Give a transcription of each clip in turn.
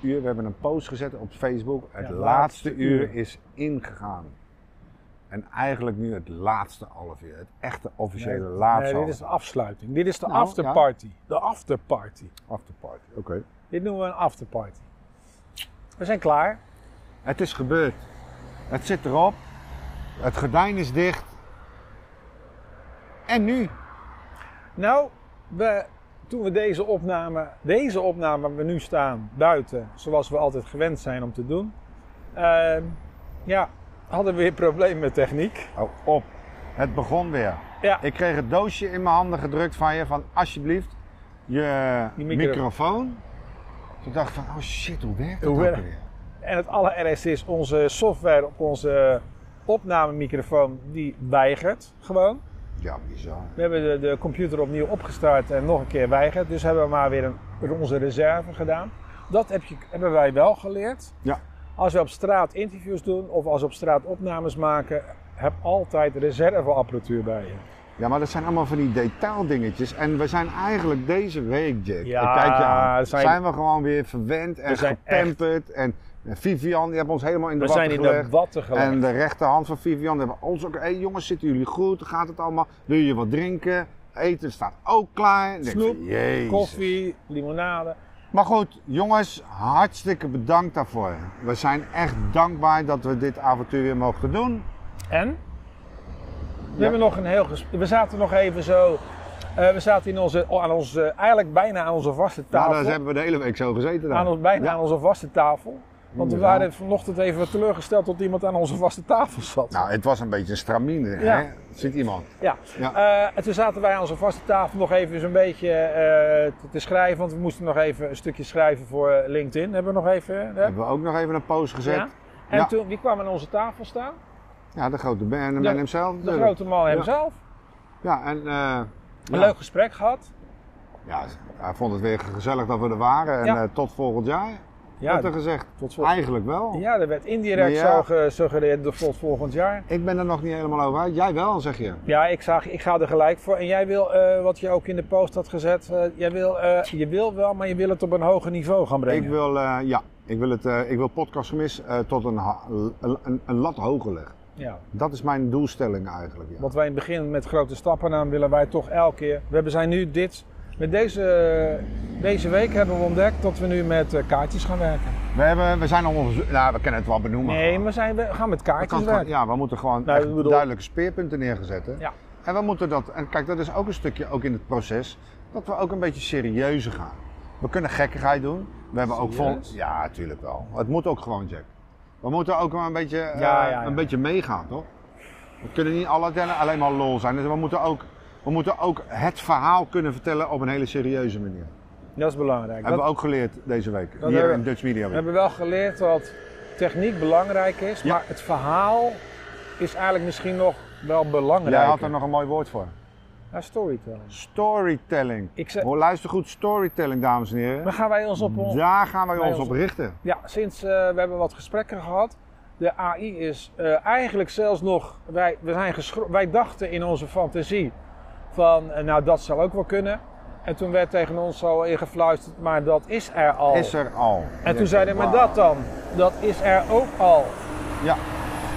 hebben een post gezet op Facebook. Het Ja, laatste uur uur. is ingegaan. En eigenlijk nu het laatste half uur. Het echte officiële Nee, laatste nee, dit is de afsluiting. Dit is de Nou, afterparty. De afterparty. Afterparty, oké. Dit noemen we een afterparty. We zijn klaar. Het is gebeurd. Het zit erop. Het gordijn is dicht. En nu? Nou, we, toen we deze opname, deze opname waar we nu staan, buiten, zoals we altijd gewend zijn om te doen, ehm, ja, hadden we weer problemen met techniek. Oh, op. Het begon weer. Ja, Ik kreeg het doosje in mijn handen gedrukt van je van alsjeblieft je micro- microfoon. Toen dacht ik van oh shit, hoe werkt dat Hoe ook werkt- weer? en het allerergste is, onze software op onze opnamemicrofoon, die weigert gewoon. Ja, bizar. We hebben de, de computer opnieuw opgestart en nog een keer weigert. Dus hebben we maar weer een, onze reserve gedaan. Dat heb je, hebben wij wel geleerd. Ja. Als we op straat interviews doen of als we op straat opnames maken, heb altijd reserveapparatuur bij je. Ja, maar dat zijn allemaal van die detaildingetjes. En we zijn eigenlijk deze week, Jack, Ja, kijk je aan, zijn- zijn... we gewoon weer verwend en gepamperd. En Vivian, die hebben ons helemaal in de We watten zijn in de gelegd. watten gelegd. En de rechterhand van Vivian hebben ons ook... Hé hey, jongens, zitten jullie goed? Gaat het allemaal? Wil je wat drinken? Eten staat ook klaar. Snoep, van. Koffie, limonade. Maar goed, jongens, hartstikke bedankt daarvoor. We zijn echt dankbaar dat we dit avontuur weer mogen doen. En? We, hebben nog een heel we zaten nog even zo. eh, we zaten in onze, aan onze, eigenlijk bijna aan onze vaste Nou, tafel. daar hebben we de hele week zo gezeten. dan. aan ons, bijna aan onze vaste tafel. Want we waren vanochtend even teleurgesteld dat iemand aan onze vaste tafel zat. Nou, het was een beetje een stramine, Ja. hè? Zit iemand. Ja. Ja. Eh, en toen zaten wij aan onze vaste tafel nog even zo'n beetje eh, te, te schrijven. Want we moesten nog even een stukje schrijven voor LinkedIn. Hebben we nog even. eh, Hebben we ook nog even een post gezet. ja. Ja, En toen, wie kwam aan onze tafel staan? De grote man, de man hemzelf. De grote man hemzelf. Ja, en eh, Een ja. leuk gesprek gehad. Ja, hij vond het weer gezellig dat we er waren. En Ja. eh, tot volgend jaar, Ja, werd er gezegd. tot volgend Eigenlijk wel. Ja, er werd indirect Ja. zo gesuggereerd door tot volgend jaar. Ik ben er nog niet helemaal over uit. Jij wel, zeg je. Ja, ik, zag, ik ga er gelijk voor. En jij wil, eh, wat je ook in de post had gezet, jij wil, je wil wel, maar je wil het op een hoger niveau gaan brengen. Ik wil, ja, ik wil, het, ik wil podcastgemis tot een, een, een lat hoger leggen. Ja. Dat is mijn doelstelling eigenlijk. Ja. Wat wij in het begin met grote stappen namen, willen wij toch elke keer. We hebben zijn nu dit. Met deze, deze week hebben we ontdekt dat we nu met eh, kaartjes gaan werken. We, hebben, we zijn al. Nou, we kunnen het wel benoemen. Nee, we, zijn, we gaan met kaartjes gewoon- werken. ja, we moeten gewoon Nou, bedoel- duidelijke speerpunten neerzetten. Ja. En we moeten dat, en kijk, dat is ook een stukje ook in het proces, dat we ook een beetje serieuzer gaan. We kunnen gekkigheid doen. We hebben ook vol. Ja, natuurlijk wel. Het moet ook gewoon, Jack. We moeten ook wel een beetje, eh, Ja, ja, ja. een beetje meegaan, toch? We kunnen niet alle tellen alleen maar lol zijn. Dus we moeten, ook, we moeten ook het verhaal kunnen vertellen op een hele serieuze manier. Dat is belangrijk. hebben Dat- we ook geleerd deze week. hier hebben- in Dutch Media we Week. hebben wel geleerd dat techniek belangrijk is, maar het verhaal is eigenlijk misschien nog wel belangrijker. Jij had er nog een mooi woord voor. Ja, storytelling. Storytelling. Ik zeg- Hoor, luister goed, storytelling, dames en heren. Dan gaan wij ons op ons, Daar gaan wij Wij ons ons- op richten. Ja, sinds eh, we hebben wat gesprekken gehad. De AI is eh, eigenlijk zelfs nog. Wij, we zijn wij dachten in onze fantasie van, eh, nou dat zal ook wel kunnen. En toen werd tegen ons zo ingefluisterd, maar dat is er al. Is er al. en toen zeiden we, maar dat dan? Dat is er ook al. Ja.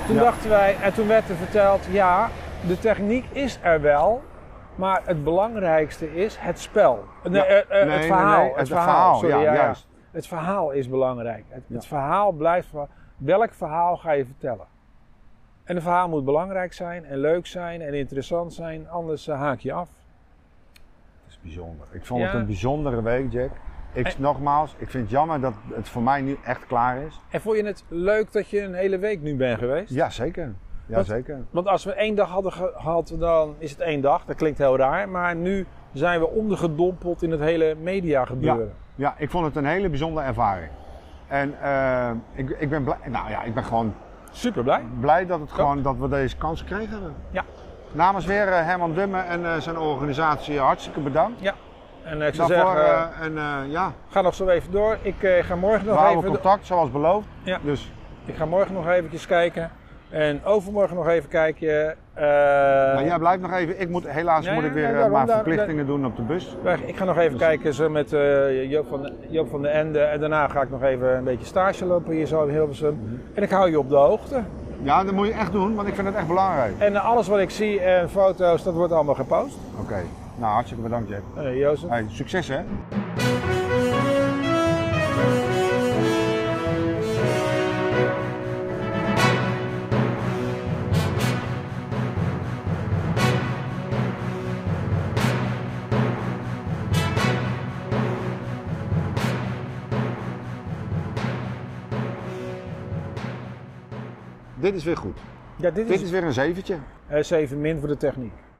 Toen Ja. dachten wij, en toen werd er verteld, ja, de techniek is er wel. Maar het belangrijkste is het spel. Nee, Ja. Nee, het verhaal. nee, het verhaal, sorry, ja, juist. Het verhaal is belangrijk. Het, verhaal blijft. Welk verhaal ga je vertellen? En het verhaal moet belangrijk zijn en leuk zijn en interessant zijn, anders eh, haak je af. Dat is bijzonder. Ik vond het een bijzondere week, Jack. Ik, En- nogmaals, ik vind het jammer dat het voor mij nu echt klaar is. En vond je het leuk dat je een hele week nu bent geweest? Ja, zeker. Ja, Wat- zeker. Want als we één dag hadden gehad, dan is het één dag. Dat klinkt heel raar. Maar nu zijn we ondergedompeld in het hele media gebeuren. Ja, ik vond het een hele bijzondere ervaring. En eh, ik, ik ben blij, nou ja, ik ben gewoon Super blij. blij dat, het gewoon, dat we deze kans hebben. Ja. Namens weer eh, Herman Dumme en eh, zijn organisatie hartstikke bedankt. Ja. En ik zou Daarvoor, zeggen, en ja, ga nog zo even door. Ik ga morgen we nog houden even... contact zoals beloofd. Ja. Dus Ik ga morgen nog eventjes kijken En overmorgen nog even kijken. eh, Nou, jij blijft nog even. Ik moet, helaas Nee, moet ik weer nee, eh, daarom, maar daar- verplichtingen doen op de bus. Ik ga nog even kijken zo met eh, Joop, van de, Joop van de Ende. En daarna ga ik nog even een beetje stage lopen hier zo in Hilversum. En ik hou je op de hoogte. Ja, dat moet je echt doen, want ik vind het echt belangrijk. En alles wat ik zie en foto's, dat wordt allemaal gepost. Oké. Nou, hartstikke bedankt, Jack. Jozef. Hey, succes hè. Dit is weer goed. Ja, dit Dit is is weer een zeventje. eh, 7 min voor de techniek.